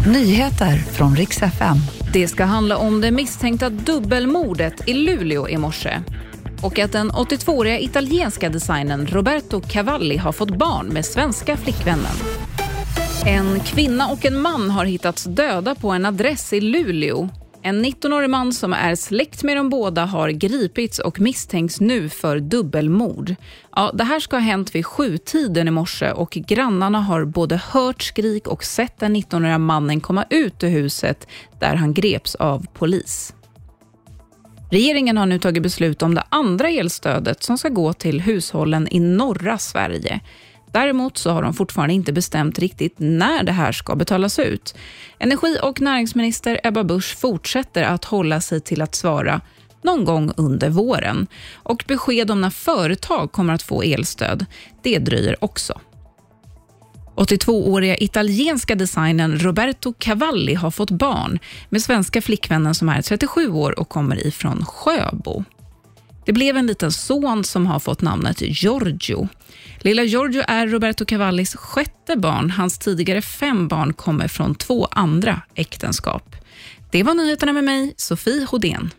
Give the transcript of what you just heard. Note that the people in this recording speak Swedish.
Nyheter från riks FM. Det ska handla om det misstänkta dubbelmordet i Luleå i morse och att den 82-åriga italienska designern Roberto Cavalli har fått barn med svenska flickvännen. En kvinna och en man har hittats döda på en adress i Luleå. En 19-årig man som är släkt med de båda har gripits och misstänks nu för dubbelmord. Ja, det här ska ha hänt vid sjutiden i morse och grannarna har både hört skrik och sett den 19-åriga mannen komma ut ur huset där han greps av polis. Regeringen har nu tagit beslut om det andra elstödet som ska gå till hushållen i norra Sverige. Däremot så har de fortfarande inte bestämt riktigt när det här ska betalas ut. Energi och näringsminister Ebba Busch fortsätter att hålla sig till att svara någon gång under våren. Och besked om när företag kommer att få elstöd, det dröjer också. 82-åriga italienska designern Roberto Cavalli har fått barn med svenska flickvännen som är 37 år och kommer ifrån Sjöbo. Det blev en liten son som har fått namnet Giorgio. Lilla Giorgio är Roberto Cavallis sjätte barn. Hans tidigare fem barn kommer från två andra äktenskap. Det var nyheterna med mig, Sofie Hodén.